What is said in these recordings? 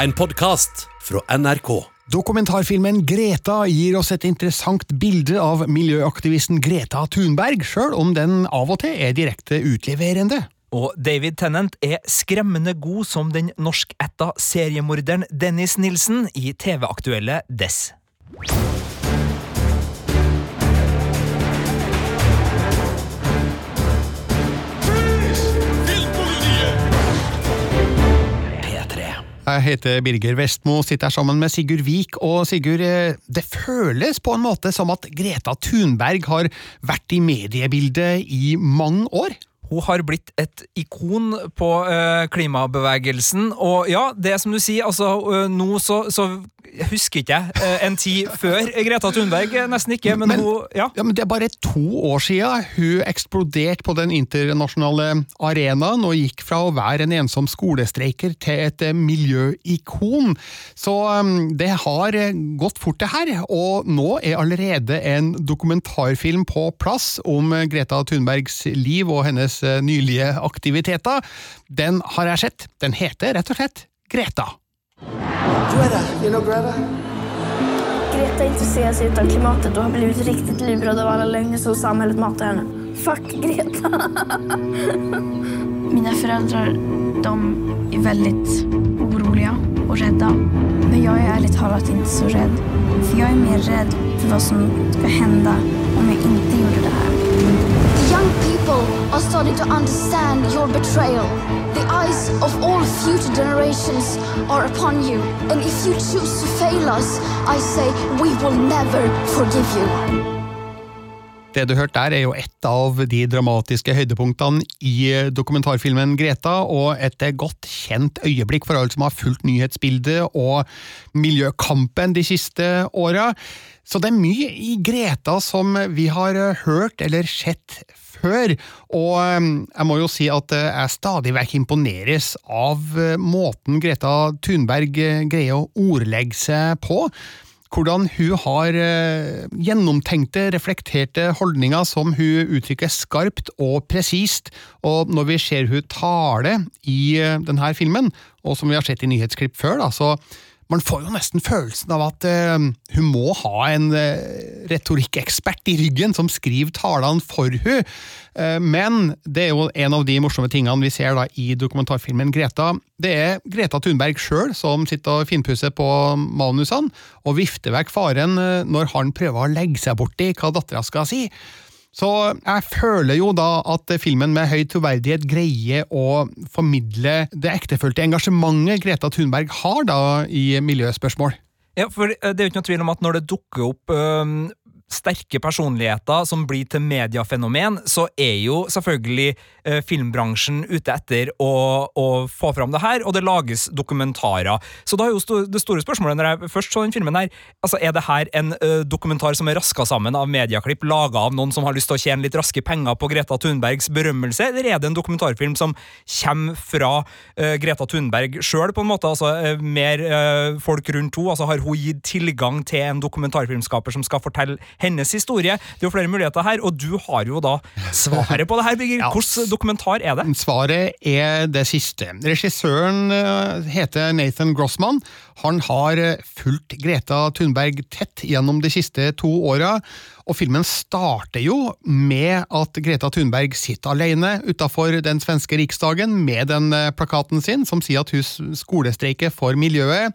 En podkast fra NRK. Dokumentarfilmen Greta gir oss et interessant bilde av miljøaktivisten Greta Thunberg, sjøl om den av og til er direkte utleverende. Og David Tennant er skremmende god som den norskætta seriemorderen Dennis Nilsen i TV-aktuelle Des. Jeg heter Birger Vestmo, sitter her sammen med Sigurd Vik. Og Sigurd, eh, det føles på en måte som at Greta Thunberg har vært i mediebildet i mange år? Hun har blitt et ikon på uh, klimabevegelsen, og ja, det som du sier, altså uh, nå så, så husker ikke jeg uh, en tid før Greta Thunberg, nesten ikke, men, men hun ja. ja. men Det er bare to år siden hun eksploderte på den internasjonale arenaen og gikk fra å være en ensom skolestreiker til et miljøikon. Så um, det har gått fort, det her, og nå er allerede en dokumentarfilm på plass om Greta Thunbergs liv og hennes Eh, nylige aktiviteter. Den har jeg sett. Den heter rett og slett Greta. Greta, you know Greta? Greta intresserar sig av klimatet och har blivit riktigt livrädd av alla lögner som samhället matar henne. Fuck Greta! Mina föräldrar, de är väldigt oroliga och rädda. Men jag är ärligt talat inte så rädd. För jag är mer rädd för vad som ska hända om jag inte gjorde det people are starting to understand your betrayal. The eyes of all future generations are upon you. And if you choose to fail us, I say we will never forgive you. Det du hørte der, er jo et av de dramatiske høydepunktene i dokumentarfilmen Greta, og et godt kjent øyeblikk for alle som har fulgt nyhetsbildet og miljøkampen de siste åra. Så det er mye i Greta som vi har hørt eller sett før, og um, jeg må jo si at uh, jeg stadig vekk imponeres av uh, måten Greta Thunberg uh, greier å ordlegge seg på. Hvordan hun har gjennomtenkte, reflekterte holdninger som hun uttrykker skarpt og presist. Og når vi ser hun tale i denne filmen, og som vi har sett i nyhetsklipp før, da, så man får jo nesten følelsen av at uh, hun må ha en uh, retorikkekspert i ryggen som skriver talene for hun. Uh, men det er jo en av de morsomme tingene vi ser da i dokumentarfilmen Greta. Det er Greta Thunberg sjøl som sitter og finpusser på manusene, og vifter vekk faren når han prøver å legge seg borti hva dattera skal si. Så jeg føler jo da at filmen med høy troverdighet greier å formidle det ektefølte engasjementet Greta Thunberg har da i miljøspørsmål. Ja, for Det er jo ikke noe tvil om at når det dukker opp sterke personligheter som blir til mediefenomen, så er jo selvfølgelig eh, filmbransjen ute etter å, å, få fram det her, og det lages dokumentarer. Så da er jo sto, det store spørsmålet når jeg først så den filmen her, altså er det her en eh, dokumentar som er raska sammen av medieklipp laga av noen som har lyst til å tjene litt raske penger på Greta Thunbergs berømmelse, eller er det en dokumentarfilm som kommer fra eh, Greta Thunberg sjøl, på en måte, altså uh, mer folk rundt henne, altså har hun gitt tilgang til en dokumentarfilmskaper som skal fortelle hennes historie. Det er jo flere muligheter her, og du har jo da svaret på det her, Birger. Hvilken dokumentar er det? Svaret er det siste. Regissøren eh, heter Nathan Grossman. Han har eh, fulgt Greta Thunberg tett gjennom de siste to åra. Og filmen starter jo med at Greta Thunberg sitter alene utafor den svenske riksdagen med den eh, plakaten sin som sier at hun skolestreiker for miljøet.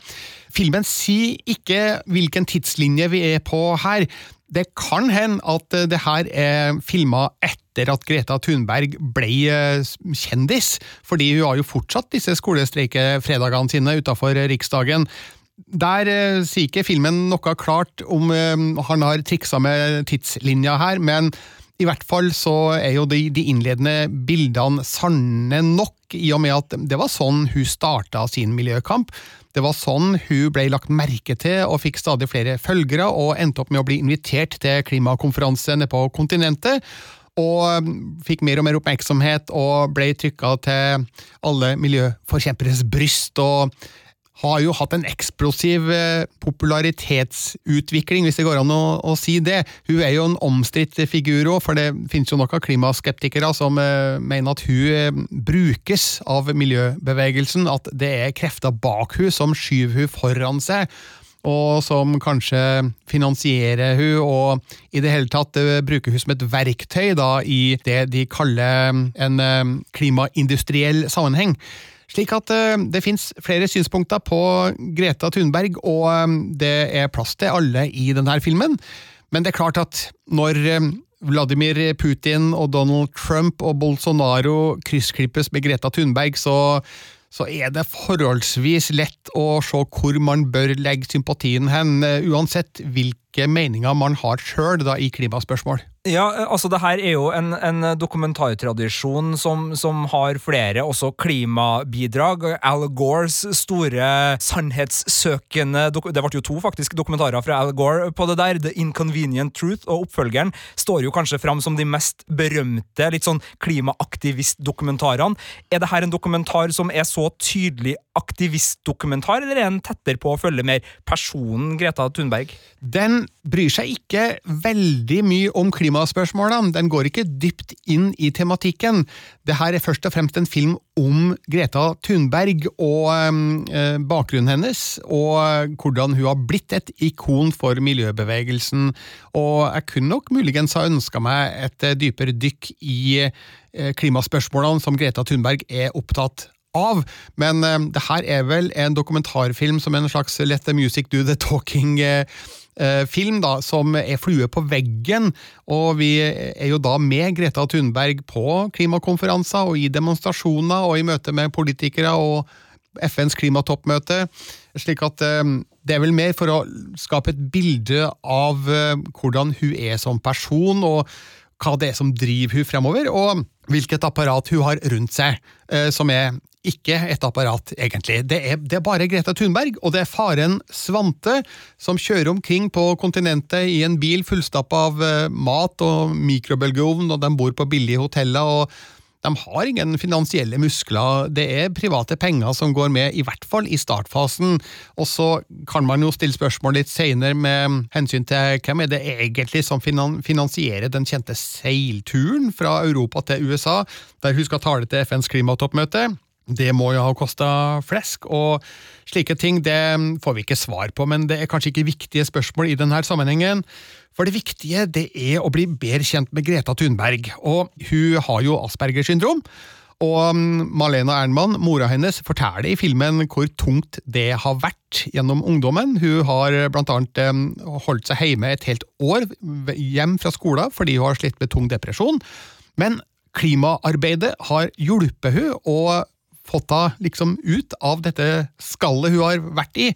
Filmen sier ikke hvilken tidslinje vi er på her. Det kan hende at eh, det her er filma etter at Greta Thunberg ble eh, kjendis, fordi hun har jo fortsatt disse skolestreikefredagene sine utafor Riksdagen. Der eh, sier ikke filmen noe klart om han har triksa med tidslinja her, men i hvert fall så er jo de, de innledende bildene sanne nok, i og med at det var sånn hun starta sin miljøkamp. Det var sånn hun ble lagt merke til og fikk stadig flere følgere, og endte opp med å bli invitert til klimakonferanse nede på kontinentet. Og um, fikk mer og mer oppmerksomhet og ble trykka til alle miljøforkjemperes bryst. og har jo hatt en eksplosiv eh, popularitetsutvikling, hvis det går an å, å si det. Hun er jo en omstridt figur òg, for det finnes jo noen klimaskeptikere som uh, mener at hun uh, brukes av miljøbevegelsen, at det er krefter bak hun som skyver hun foran seg og som kanskje finansierer hun, og i det hele tatt bruker hun som et verktøy da, i det de kaller en klimaindustriell sammenheng. Slik at eh, det finnes flere synspunkter på Greta Thunberg, og det er plass til alle i denne filmen. Men det er klart at når Vladimir Putin og Donald Trump og Bolsonaro kryssklippes med Greta Thunberg, så så er det forholdsvis lett å se hvor man bør legge sympatien hen, eh, uansett hvilke meninger man har sjøl i klimaspørsmål. Ja, altså det her er jo en, en dokumentartradisjon som, som, har flere også klimabidrag. Al Gores store sannhetssøkende Det ble jo to faktisk dokumentarer fra Al Gore på det der. The Inconvenient Truth og oppfølgeren står jo kanskje fram som de mest berømte litt sånn klimaaktivistdokumentarene. Er det her en dokumentar som er så tydelig aktivistdokumentar, eller er den tettere på å følge mer personen Greta Thunberg? Den bryr seg ikke veldig mye om klima klimaspørsmålene. Den går ikke dypt inn i tematikken. Det her er først og fremst en film om Greta Thunberg og øh, bakgrunnen hennes, og hvordan hun har blitt et ikon for miljøbevegelsen. Og jeg kunne nok muligens ha ønska meg et eh, dypere dykk i øh, klimaspørsmålene som Greta Thunberg er opptatt av, men det her er vel en dokumentarfilm som en slags Let the music do the talking. Eh, film da, som er flue på veggen, og vi er jo da med Greta Thunberg på klimakonferanser og i demonstrasjoner og i møte med politikere og FNs klimatoppmøte. Slik at eh, det er vel mer for å skape et bilde av eh, hvordan hun er som person, og hva det er som driver hun fremover, og hvilket apparat hun har rundt seg, som er ikke et apparat, egentlig. Det er, det er, bare Greta Thunberg, og det er faren Svante som kjører omkring på kontinentet i en bil fullstappa av uh, mat og mikrobølgeovn, og de bor på billige hoteller. og de har ingen finansielle muskler, det er private penger som går med, i hvert fall i startfasen. Og så kan man jo stille spørsmål litt senere med hensyn til hvem er det egentlig som finansierer den kjente seilturen fra Europa til USA, der hun skal tale til FNs klimatoppmøte. Det må jo ha kosta flesk, og slike ting det får vi ikke svar på, men det er kanskje ikke viktige spørsmål i denne sammenhengen. For det viktige det er å bli bedre kjent med Greta Thunberg, og hun har jo Aspergers syndrom. Og Malena Ernmann, mora hennes, forteller i filmen hvor tungt det har vært gjennom ungdommen. Hun har blant annet holdt seg hjemme et helt år, hjem fra skolen, fordi hun har slitt med tung depresjon. Men klimaarbeidet har hjulpet hun, og fått henne liksom ut av dette skallet hun har vært i,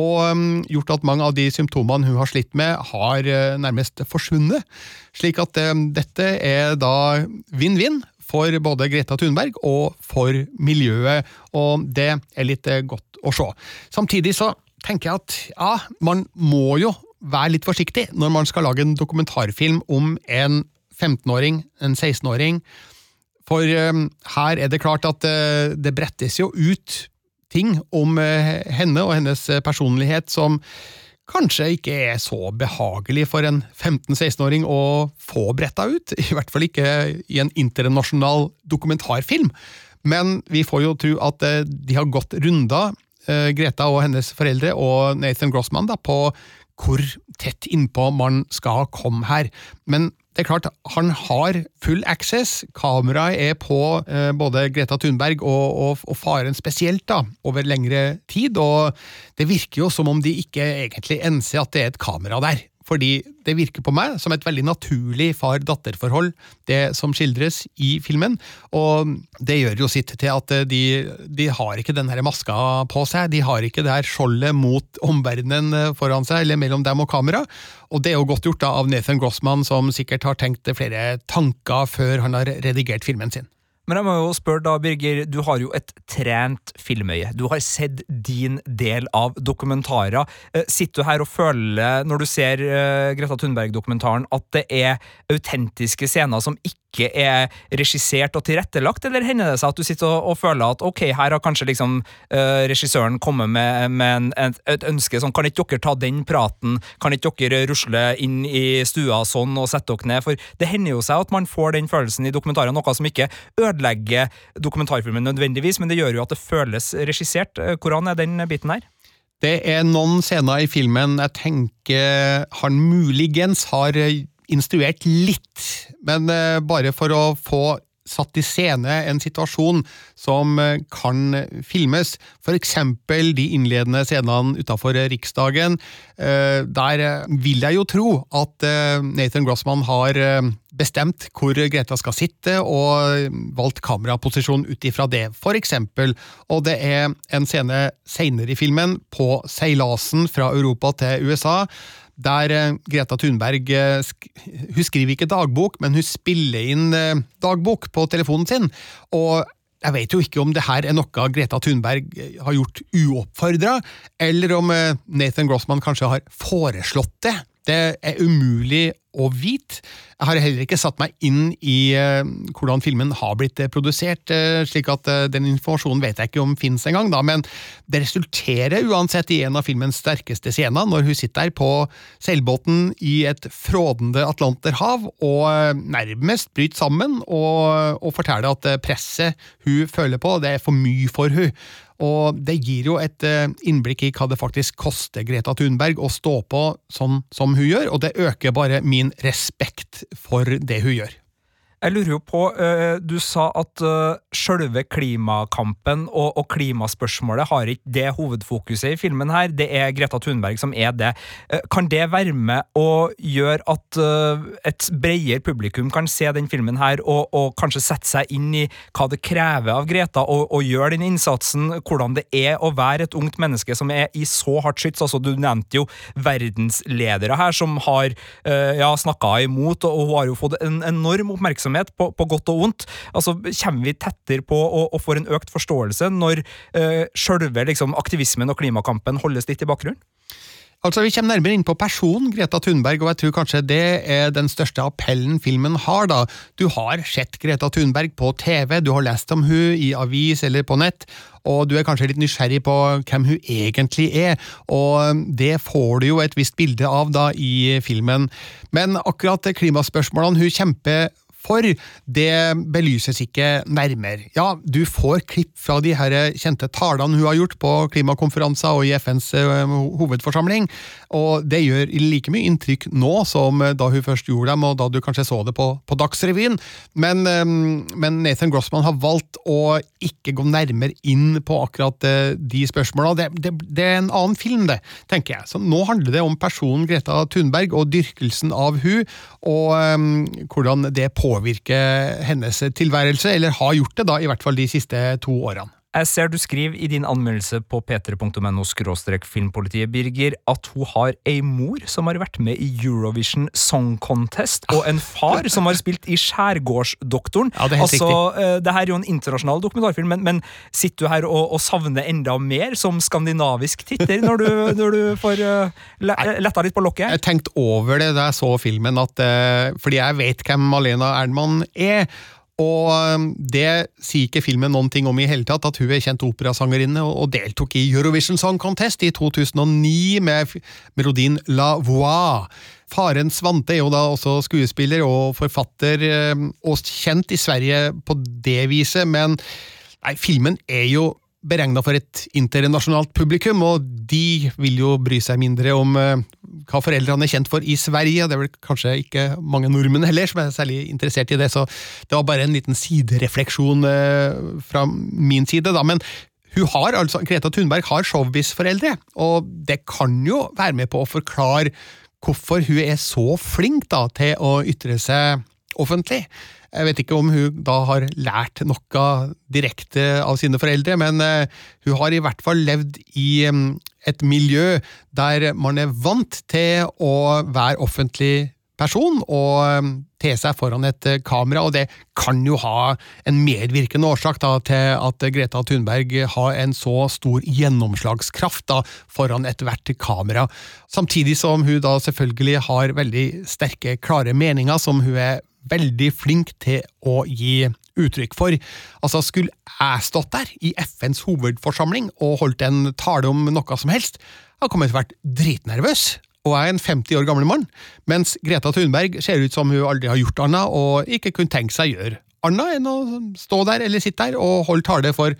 og um, gjort at mange av de symptomene hun har slitt med, har uh, nærmest forsvunnet. Slik at um, dette er da vinn-vinn for både Greta Thunberg og for miljøet, og det er litt uh, godt å se. Samtidig så tenker jeg at ja, man må jo være litt forsiktig når man skal lage en dokumentarfilm om en 15-åring, en 16-åring, for um, her er det klart at uh, det brettes jo ut ting om uh, henne og hennes uh, personlighet som kanskje ikke er så behagelig for en 15-16-åring å få bretta ut. I hvert fall ikke i en internasjonal dokumentarfilm. Men vi får jo tro at de har gått runder, Greta og hennes foreldre og Nathan Grossman, da, på hvor tett innpå man skal komme her. Men det er klart, han har full access. Kameraet er på eh, både Greta Thunberg og, og, og, faren spesielt, da, over lengre tid. Og det virker jo som om de ikke egentlig enser at det er et kamera der. Fordi det virker på meg som et veldig naturlig far-datter-forhold, det som skildres i filmen. Og det gjør jo sitt til at de, de har ikke den maska på seg. De har ikke det her skjoldet mot omverdenen foran seg, eller mellom dem og kamera. Og det er jo godt gjort da av Nathan Grossman, som sikkert har tenkt flere tanker før han har redigert filmen sin. Men jeg må jo spørre da, Birger, du har jo et trent filmøye. Du har sett din del av dokumentarer. Eh, sitter du her og føler, når du ser uh, Greta Thunberg-dokumentaren, at det er autentiske scener som ikke ikke er regissert og tilrettelagt, eller hender det seg at du sitter og, og føler at ok, her har kanskje liksom uh, regissøren kommet med, med en, et, et, ønske sånn, kan ikke dere ta den praten, kan ikke dere rusle inn i stua sånn og sette dere ned, for det hender jo seg at man får den følelsen i dokumentarer, noe som ikke ødelegger dokumentarfilmen nødvendigvis, men det gjør jo at det føles regissert. Hvordan er den biten her? Det er noen scener i filmen jeg tenker han muligens har instruert litt, men eh, bare for å få satt i scene en situasjon som eh, kan filmes. Eksempel de innledende scenene utafor Riksdagen. Eh, der vil jeg jo tro at Nathan Grossman har bestemt hvor Greta skal sitte, og valgt kameraposisjon ut ifra det, eksempel. Og det er en scene seinere i filmen, på seilasen fra Europa til USA der eh, Greta Thunberg eh, Hun skriver ikke dagbok, men hun spiller inn eh, dagbok på telefonen sin. Og jeg vet jo ikke om det her er noe Greta Thunberg har gjort uoppfordra, eller om Nathan Grossman kanskje har foreslått det. Det er umulig å hvit. Jeg har heller ikke satt meg inn i uh, hvordan filmen har blitt uh, produsert, uh, slik at den informasjonen vet jeg ikke om fins engang, men det resulterer uansett i en av filmens sterkeste scener, når hun sitter på seilbåten i et frådende Atlanterhav og nærmest bryter sammen og, og forteller at presset hun føler på, det er for mye for hun. Og det gir jo et innblikk i hva det faktisk koster Greta Thunberg å stå på sånn som hun gjør, og det øker bare min respekt for det hun gjør. Jeg lurer jo på, uh, Du sa at uh, sjølve klimakampen og, og, klimaspørsmålet har ikke det hovedfokuset i filmen her. Det er Greta Thunberg som er det. Uh, kan det være med å gjøre at et bredere publikum kan se den filmen her og, og, kanskje sette seg inn i hva det krever av Greta, og gjøre den innsatsen, hvordan det er å være et ungt menneske som er i så hardt skyts? Altså, du nevnte jo verdensledere her som har ja, snakka imot, og hun har jo fått en enorm oppmerksomhet oppmerksomhet, på, på godt og vondt. Altså, Kommer vi tettere på og, og får en økt forståelse når eh, sjølve liksom, aktivismen og klimakampen holdes litt i bakgrunnen? Altså, Vi kommer nærmere inn på personen Greta Thunberg, og jeg tror kanskje det er den største appellen filmen har. da. Du har sett Greta Thunberg på TV, du har lest om hun i avis eller på nett, og du er kanskje litt nysgjerrig på hvem hun egentlig er, og det får du jo et visst bilde av da i filmen. Men akkurat klimaspørsmålene hun kjemper for, det belyses ikke nærmere. Ja, du får klipp fra de her kjente talene hun har gjort på klimakonferanser og i FNs eh, hovedforsamling, og det gjør like mye inntrykk nå som da hun først gjorde dem, og da du kanskje så det på, på Dagsrevyen, men, eh, men, Nathan Grossman har valgt å ikke gå nærmere inn på akkurat eh, de spørsmålene. Det, det, det er en annen film, det, tenker jeg. Så nå handler det om personen Greta Thunberg og dyrkelsen av hun, og um, hvordan det påvirker påvirke hennes tilværelse, eller har gjort det, da, i hvert fall de siste to årene. Jeg ser du skriver i din anmeldelse på p3.no filmpolitiet, Birger, at hun har ei mor som har vært med i Eurovision Song Contest, og en far som har spilt i Skjærgårdsdoktoren. Ja, det er helt altså, riktig. Eh, det her er jo en internasjonal dokumentarfilm, men, men sitter du her og, og, savner enda mer som skandinavisk titter når du, når du får uh, letta litt på lokket? Jeg tenkte over det da jeg så filmen, at, uh, fordi jeg vet hvem Malena Ernman er. Og um, det sier ikke filmen noen ting om i hele tatt, at hun er kjent operasangerinne og deltok i Eurovision Song Contest i 2009 med melodien La Voix. Faren Svante er jo da også skuespiller og forfatter, um, og kjent i Sverige på det viset, men nei, filmen er jo beregna for et internasjonalt publikum, og de vil jo bry seg mindre om uh, hva foreldrene er kjent for i Sverige. Det er vel kanskje ikke mange nordmenn heller som er særlig interessert i det, så det var bare en liten siderefleksjon uh, fra min side, da. Men hun har altså, Greta Thunberg har showbiz-foreldre, og det kan jo være med på å forklare hvorfor hun er så flink da, til å ytre seg offentlig. Jeg vet ikke om hun da har lært noe direkte av sine foreldre, men uh, hun har i hvert fall levd i um, et miljø der man er vant til å være offentlig person og um, te seg foran et uh, kamera, og det kan jo ha en medvirkende årsak da, til at Greta Thunberg har en så stor gjennomslagskraft da, foran ethvert kamera. Samtidig som hun da selvfølgelig har veldig sterke, klare meninger som hun er veldig flink til å gi uttrykk for. Altså, skulle jeg stått der i FNs hovedforsamling og holdt en tale om noe som helst, jeg hadde kommet vært dritnervøs. Og jeg er en 50 år gammel mann, mens Greta Thunberg ser ut som hun aldri har gjort annet og ikke kunne tenke seg å gjøre annet enn å stå der eller sitte der og holde tale for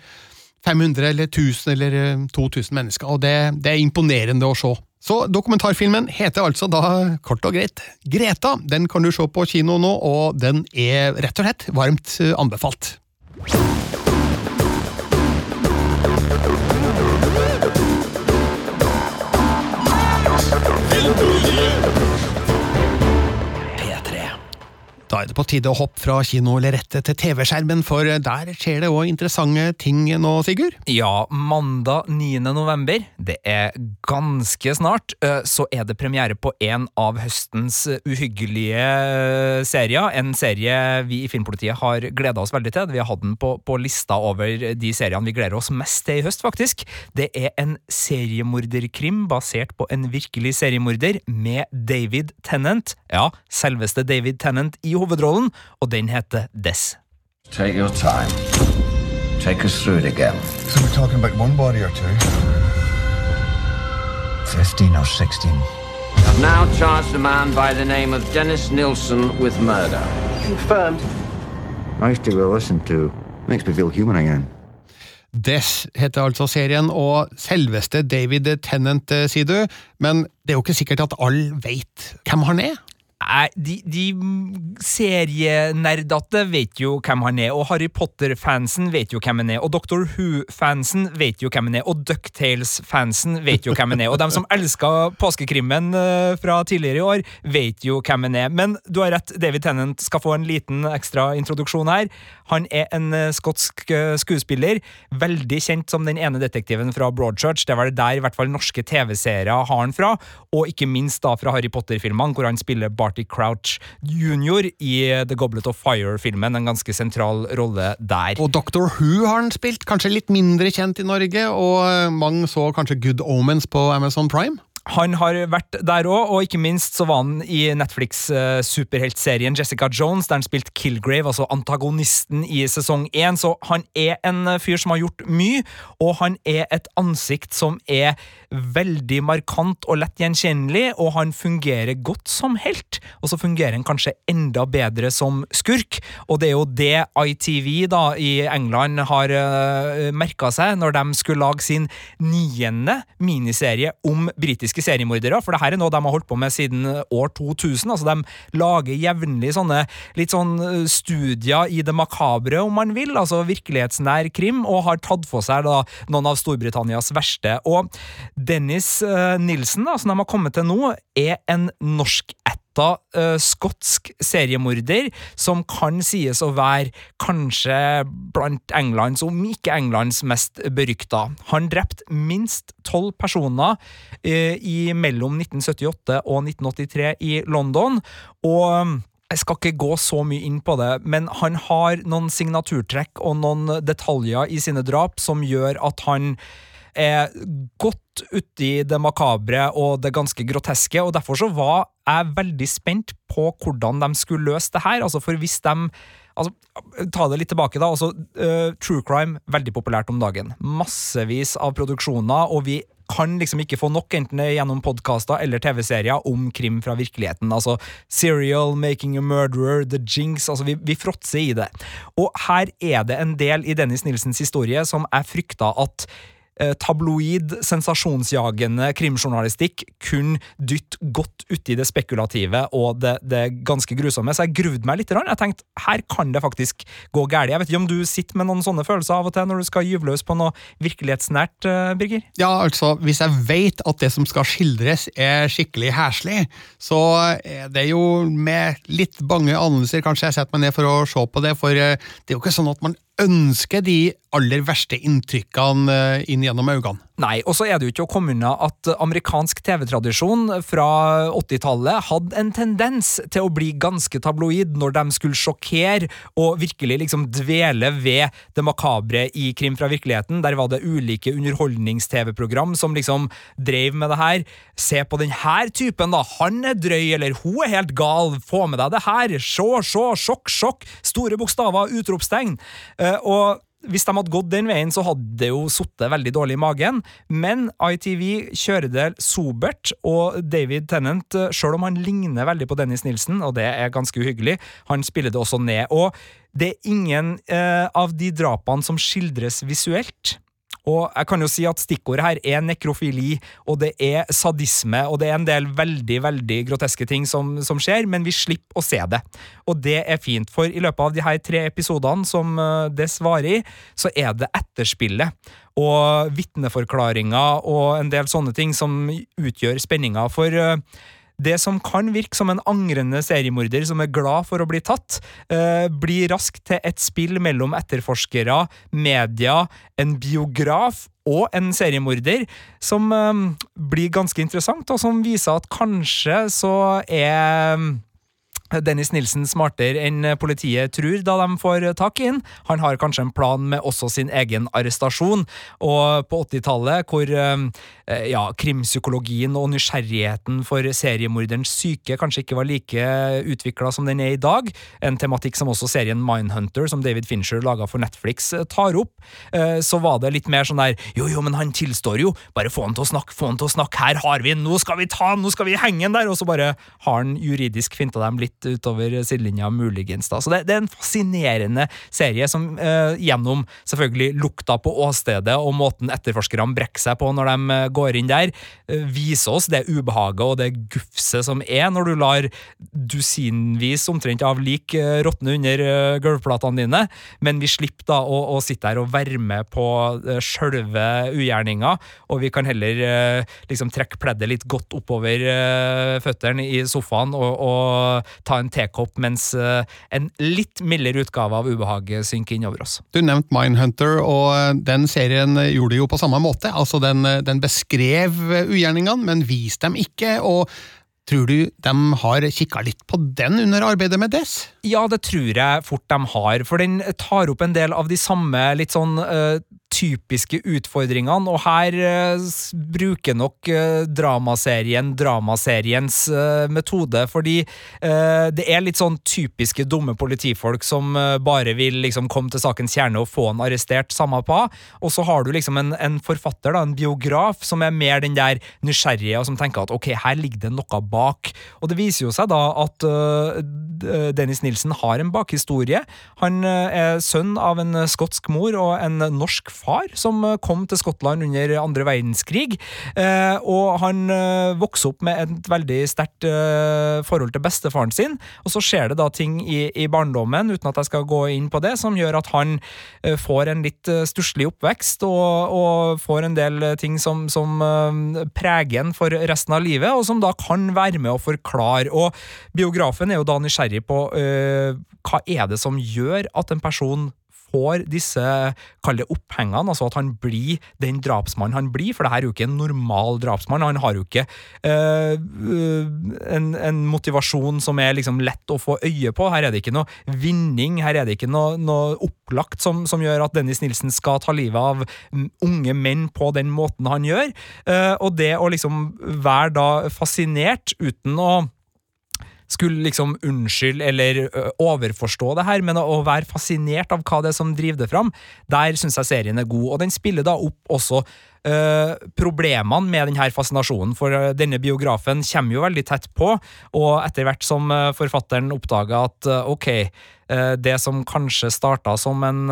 500 eller 1000 eller 2000 mennesker, og det, det er imponerende å se. Så dokumentarfilmen heter altså da kort og greit Greta. Den kan du se på kino nå, og den er rett og slett varmt anbefalt. Da er det på tide å hoppe fra kinolerretet til TV-skjermen, for der skjer det òg interessante ting nå, Sigurd? Ja, mandag 9. november, det er ganske snart, så er det premiere på en av høstens uhyggelige serier. En serie vi i Filmpolitiet har gleda oss veldig til. Vi har hatt den på, på lista over de seriene vi gleder oss mest til i høst, faktisk. Det er en seriemorderkrim basert på en virkelig seriemorder med David Tennant. Ja, selveste David Tennant i hovedrollen, og den heter Dess. Take your time. Take us through it again. So we're talking about one body or two? 15 or 16. I've now charged a man by the name of Dennis Nilsson with murder. Confirmed. Nice to listen to. Makes me feel human again. Des heter altså serien, og selveste David Tennant, eh, sier du, men det er jo ikke sikkert at alle veit hvem han er? Nei, de, de serienerdete vet jo hvem han er, og Harry Potter-fansen vet jo hvem han er, og Doctor Who-fansen vet jo hvem han er, og Ducktales-fansen vet jo hvem han er, og dem som elska påskekrimmen eh, fra tidligere i år, vet jo hvem han er. Men du har rett, David Tennant skal få en liten ekstra introduksjon her. Han er en eh, skotsk eh, skuespiller, veldig kjent som den ene detektiven fra Broadchurch. Det var det der i hvert fall norske TV-seere har han fra, og ikke minst da fra Harry Potter-filmene, hvor han spiller Barty Crouch jr. i The Goblet of Fire-filmen, en ganske sentral rolle der. Og Doctor Who har han spilt, kanskje litt mindre kjent i Norge, og eh, mange så kanskje Good Omens på Amazon Prime? Han har vært der òg, og ikke minst så var han i Netflix-superheltserien Jessica Jones, der han spilte Kilgrave, altså antagonisten i sesong én. Så han er en fyr som har gjort mye, og han er et ansikt som er veldig markant og lett gjenkjennelig, og han fungerer godt som helt. Og så fungerer han kanskje enda bedre som skurk, og det er jo det ITV da i England har uh, merka seg når de skulle lage sin niende miniserie om britiske seriemordere, for det her er noe de har holdt på med siden år 2000. altså De lager jevnlig sånne litt sånn studier i det makabre, om man vil, altså virkelighetsnær krim, og har tatt for seg da noen av Storbritannias verste. Og Dennis uh, Nilsen, da, som de har kommet til nå, er en norskætta uh, skotsk seriemorder som kan sies å være kanskje blant Englands, om ikke Englands, mest berykta. Han drepte minst tolv personer uh, i mellom 1978 og 1983 i London, og jeg skal ikke gå så mye inn på det, men han har noen signaturtrekk og noen detaljer i sine drap som gjør at han er godt uti det makabre og det ganske groteske, og derfor så var jeg veldig spent på hvordan de skulle løse det her. Altså, for hvis de Altså, ta det litt tilbake, da. Altså, uh, true crime, veldig populært om dagen. Massevis av produksjoner, og vi kan liksom ikke få nok, enten gjennom podkaster eller TV-serier, om krim fra virkeligheten. Altså Serial, Making a Murderer, The Jinx altså Vi, vi fråtser i det. Og her er det en del i Dennis Nilsens historie som jeg frykta at tabloid, sensasjonsjagende krimjournalistikk kun dytt godt uti det spekulative og det, det, ganske grusomme. Så jeg gruvde meg litt. Jeg tenkte her kan det faktisk gå galt. Jeg vet ikke om du sitter med noen sånne følelser av og til når du skal gyve løs på noe virkelighetsnært, eh, Birger? Ja, altså, hvis jeg vet at det som skal skildres er skikkelig heslig, så er det jo med litt bange anelser kanskje jeg setter meg ned for å se på det, for eh, det er jo ikke sånn at man ønsker de aller verste inntrykkene eh, inn gjennom øynene. Nei, og så er det jo ikke å komme unna at amerikansk TV-tradisjon fra 80-tallet hadde en tendens til å bli ganske tabloid når de skulle sjokkere og virkelig liksom dvele ved det makabre i Krim fra virkeligheten. Der var det ulike underholdnings-TV-program som liksom drev med det her. Se på den her typen, da. Han er drøy, eller hun er helt gal. Få med deg det her. Se, se, sjokk, sjokk. Store bokstaver, utropstegn. Uh, og hvis de hadde gått den veien, så hadde det jo sittet veldig dårlig i magen, men ITV kjører det sobert, og David Tennant, sjøl om han ligner veldig på Dennis Nilsen, og det er ganske uhyggelig, han spiller det også ned. Og det er ingen eh, av de drapene som skildres visuelt. Og jeg kan jo si at Stikkordet her er nekrofili, og det er sadisme, og det er en del veldig veldig groteske ting som, som skjer, men vi slipper å se det. Og det er fint, for i løpet av de her tre episodene som eh, det svarer i, så er det etterspillet og vitneforklaringer og en del sånne ting som utgjør spenninga. For uh, det som kan virke som en angrende seriemorder som er glad for å bli tatt, eh, blir raskt til et spill mellom etterforskere, media, en biograf og en seriemorder, som eh, blir ganske interessant, og som viser at kanskje så er Dennis Nilsen smartere enn politiet tror da de får tak i ham. Han har kanskje en plan med også sin egen arrestasjon. Og på 80-tallet, hvor eh, ja, krimpsykologien og nysgjerrigheten for seriemorderens syke kanskje ikke var like utvikla som den er i dag, en tematikk som også serien Mindhunter, som David Fincher laga for Netflix, tar opp, eh, så var det litt mer sånn der jo, jo, men han tilstår jo, bare få han til å snakke, få han til å snakke, her har vi han, nå skal vi ta han, nå skal vi henge han der, og så bare har han juridisk finta dem litt utover sidelinja, muligens. da. Så det, det, er en fascinerende serie som eh, gjennom selvfølgelig lukta på åstedet og måten etterforskerne brekker seg på når de eh, går inn der, eh, viser oss det ubehaget og det gufset som er når du lar dusinvis omtrent av lik eh, råtne under uh, gulvplatene dine, men vi slipper da å, å sitte her og være med på uh, sjølve ugjerninga, og vi kan heller liksom trekke pleddet litt godt oppover føttene i sofaen og, og ta en tekopp mens eh, en litt mildere utgave av ubehaget synker innover oss. Du nevnte Mindhunter, og eh, den serien gjorde det jo på samme måte. Altså, den, eh, den beskrev ugjerningene, men viste dem ikke. og Tror du de har kikka litt på den under arbeidet med Des? Ja, det tror jeg fort de har, for den tar opp en del av de samme litt sånn uh, typiske utfordringene, og her uh, bruker nok uh, dramaserien dramaseriens metode, fordi det er litt sånn typiske dumme politifolk som bare vil liksom komme til sakens kjerne og få han arrestert, samme på, og så har du liksom en, en, forfatter, da, en biograf, som er mer den der nysgjerrige, og som tenker at ok, her ligger det noe bak, og det viser jo seg da at Dennis Nilsen har en bakhistorie. Han er sønn av en skotsk mor og en norsk far som eh, kom til Skottland under andre verdenskrig. Eh, og han vokser opp med et veldig sterkt forhold til bestefaren sin. Og så skjer det da ting i, i, barndommen, uten at jeg skal gå inn på det, som gjør at han får en litt stusslig oppvekst og, og, får en del ting som, som preger en for resten av livet, og som da kan være med å forklare. Og biografen er jo da nysgjerrig på uh, hva er det som gjør at en person får disse kall det opphengene, altså at han blir den drapsmannen han blir, for det her er jo ikke en normal drapsmann. Han har jo ikke uh, en, en, motivasjon som er liksom lett å få øye på. Her er det ikke noe vinning, her er det ikke noe, noe opplagt som, som, gjør at Dennis Nilsen skal ta livet av unge menn på den måten han gjør. Uh, og det å liksom være da fascinert uten å skulle liksom unnskylde eller overforstå det her, men å være fascinert av hva det er som driver det fram, der syns jeg serien er god. Og den spiller da opp også Uh, problemene med denne fascinasjonen, for uh, denne biografen kommer jo veldig tett på, og etter hvert som uh, forfatteren oppdaga at ok, det som kanskje starta som en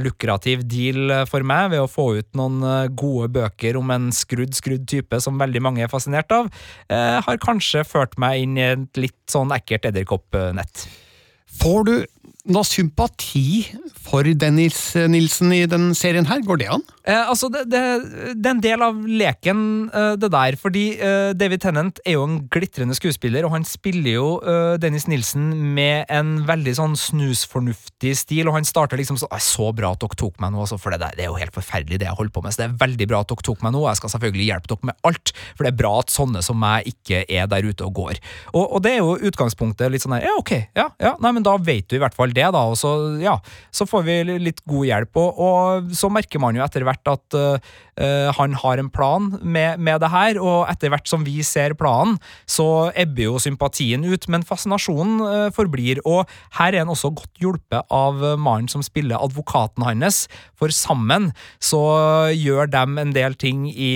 lukrativ deal for meg, ved å få ut noen gode bøker om en skrudd, skrudd type som veldig mange er fascinert av, har kanskje ført meg inn i et litt sånn ekkelt edderkoppnett. Får du noe sympati for Dennis Nilsen i den serien her? Går det an? Eh, altså, det, det, det, er en del av leken, eh, det der. Fordi eh, David Tennant er jo en glitrende skuespiller, og han spiller jo eh, Dennis Nilsen med en veldig sånn snusfornuftig stil. Og han starter liksom sånn så bra at dere tok meg nå, altså, for det, der, det er jo helt forferdelig det jeg holder på med. Så det er veldig bra at dere tok meg nå, og jeg skal selvfølgelig hjelpe dere med alt. For det er bra at sånne som meg ikke er der ute og går. Og, og det er jo utgangspunktet litt sånn her, ja, ok, ja, ja, nei, men da vet du i hvert fall det, da. Og så, ja, så får vi litt god hjelp. Og, og så merker man jo etter hvert at uh, han har en plan med, med, det her, og etter hvert som vi ser planen, så ebber jo sympatien ut, men fascinasjonen uh, forblir. Og her er han også godt hjulpet av mannen som spiller advokaten hans, for sammen så gjør de en del ting i,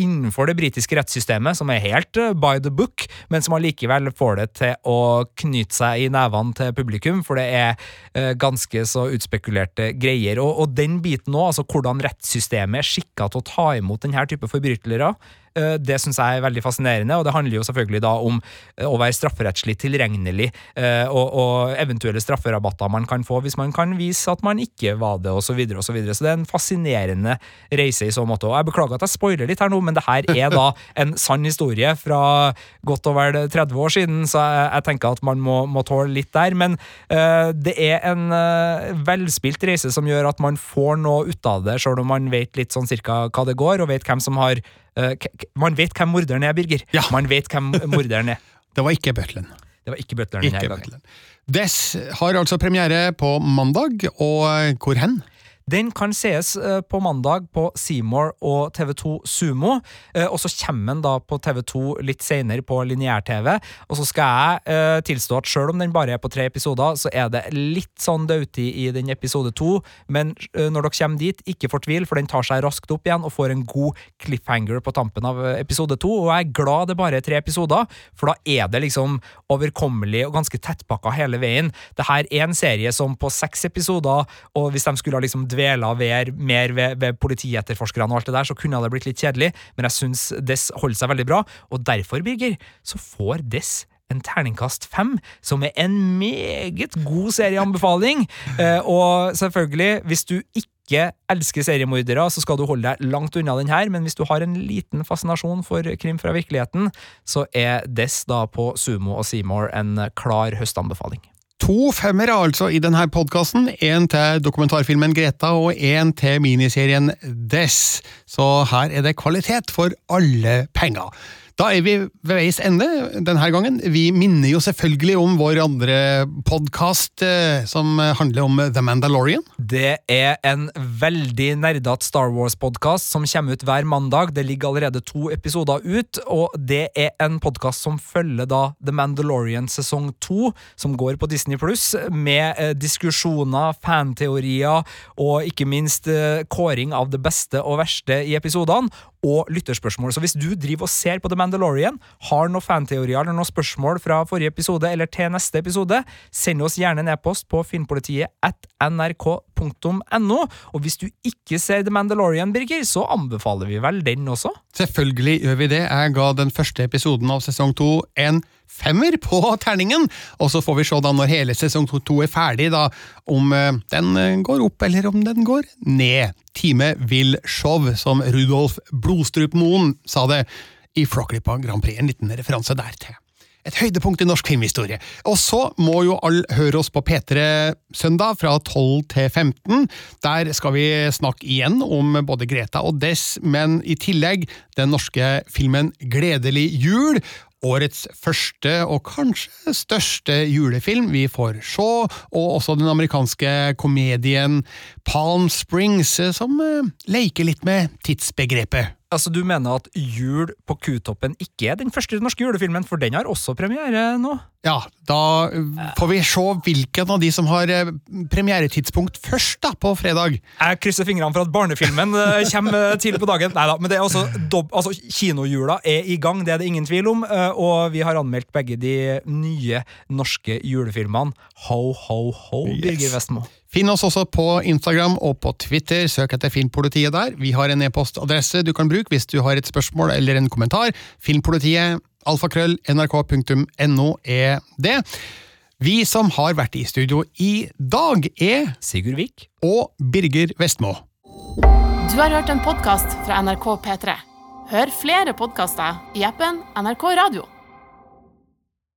innenfor det britiske rettssystemet som er helt by the book, men som allikevel får det til å knyte seg i nevene til publikum, for det er uh, ganske så utspekulerte greier. Og, og den biten òg, altså hvordan rettssystemet er skikka til å ta imot denne type forbrytelser, Eh, det syns jeg er veldig fascinerende, og det handler jo selvfølgelig da om eh, å være strafferettslig tilregnelig, eh, og, og eventuelle strafferabatter man kan få hvis man kan vise at man ikke var det, osv. Så, videre, og så, så det er en fascinerende reise i så måte. Og jeg beklager at jeg spoiler litt her nå, men det her er da en sann historie fra godt over 30 år siden, så jeg, jeg tenker at man må, må, tåle litt der. Men uh, det er en uh, velspilt reise som gjør at man får noe ut av det, sjøl om man vet litt sånn cirka hva det går, og vet hvem som har Uh, man vet hvem morderen er, Birger. Ja. Man vet hvem morderen er. det var ikke butleren. Det var ikke butleren denne gangen. Dess har altså premiere på mandag, og hvor hen? Den kan sees eh, på mandag på Seymour og TV2 Sumo, eh, og så kommer den da på TV2 litt senere på lineær-TV. Og så skal jeg eh, tilstå at selv om den bare er på tre episoder, så er det litt sånn dødtid i den episode to, men når dere kommer dit, ikke fortvil, for den tar seg raskt opp igjen og får en god cliffhanger på tampen av episode to, og jeg er glad det bare er tre episoder, for da er det liksom overkommelig og ganske tettpakka hele veien. Det her er en serie som på seks episoder, og hvis de skulle ha liksom dvela ved, mer ved, ved politietterforskerne og alt det der, så kunne det blitt litt kjedelig, men jeg syns Dess holder seg veldig bra, og derfor, Birger, så får Dess en terningkast fem, som er en meget god serieanbefaling. Eh, og selvfølgelig, hvis du ikke elsker seriemordere, så skal du holde deg langt unna den her, men hvis du har en liten fascinasjon for krim fra virkeligheten, så er Dess da på Sumo og Seymour en klar høstanbefaling. To femmere altså i denne podkasten. Én til dokumentarfilmen Greta og én til miniserien Dess. Så her er det kvalitet for alle penger. Da er vi ved veis ende denne gangen. Vi minner jo selvfølgelig om vår andre podkast eh, som handler om The Mandalorian. Det er en veldig nerdete Star Wars-podkast som kommer ut hver mandag. Det ligger allerede to episoder ut, og det er en podkast som følger da The Mandalorian sesong to, som går på Disney pluss, med eh, diskusjoner, fanteorier og ikke minst eh, kåring av det beste og verste i episodene og lytterspørsmål. Så hvis du driver og ser på The Mandalorian, har noen fanteorier eller noen spørsmål fra forrige episode eller til neste episode, send oss gjerne en e-post på filmpolitiet at nrk.no. Og hvis du ikke ser The Mandalorian, Birger, så anbefaler vi vel den også? Selvfølgelig gjør vi det. Jeg ga den første episoden av sesong to en femmer på terningen, og så får vi se da når hele sesong to er ferdig, da, om eh, den eh, går opp eller om den går ned. Time vil show, som Rudolf Blodstrup Moen sa det i Flåklypa Grand Prix. En liten referanse der til. Et høydepunkt i norsk filmhistorie. Og så må jo alle høre oss på P3 søndag fra 12 til 15. Der skal vi snakke igjen om både Greta og Dess, men i tillegg den norske filmen Gledelig jul årets første og kanskje største julefilm vi får se, og også den amerikanske komedien Palm Springs, som eh, leker litt med tidsbegrepet. Altså, Du mener at Jul på Kutoppen ikke er den første norske julefilmen, for den har også premiere nå? Ja, da får vi se hvilken av de som har eh, premieretidspunkt først, da, på fredag. Jeg krysser fingrene for at barnefilmen eh, kommer til på dagen. Neida, men det er altså, altså Kinojula er i gang, det er det ingen tvil om, eh, og vi har anmeldt begge de nye norske julefilmene. Ho, ho, ho, Birger yes. Vestmo. Finn oss også på Instagram og på Twitter. Søk etter Filmpolitiet der. Vi har en e-postadresse du kan bruke hvis du har et spørsmål eller en kommentar. Filmpolitiet, alfakrøll, nrk.no er det. Vi som har vært i studio i dag, er Sigurd Vik. og Birger Vestmo. Du har hørt en podkast fra NRK P3. Hør flere podkaster i appen NRK Radio.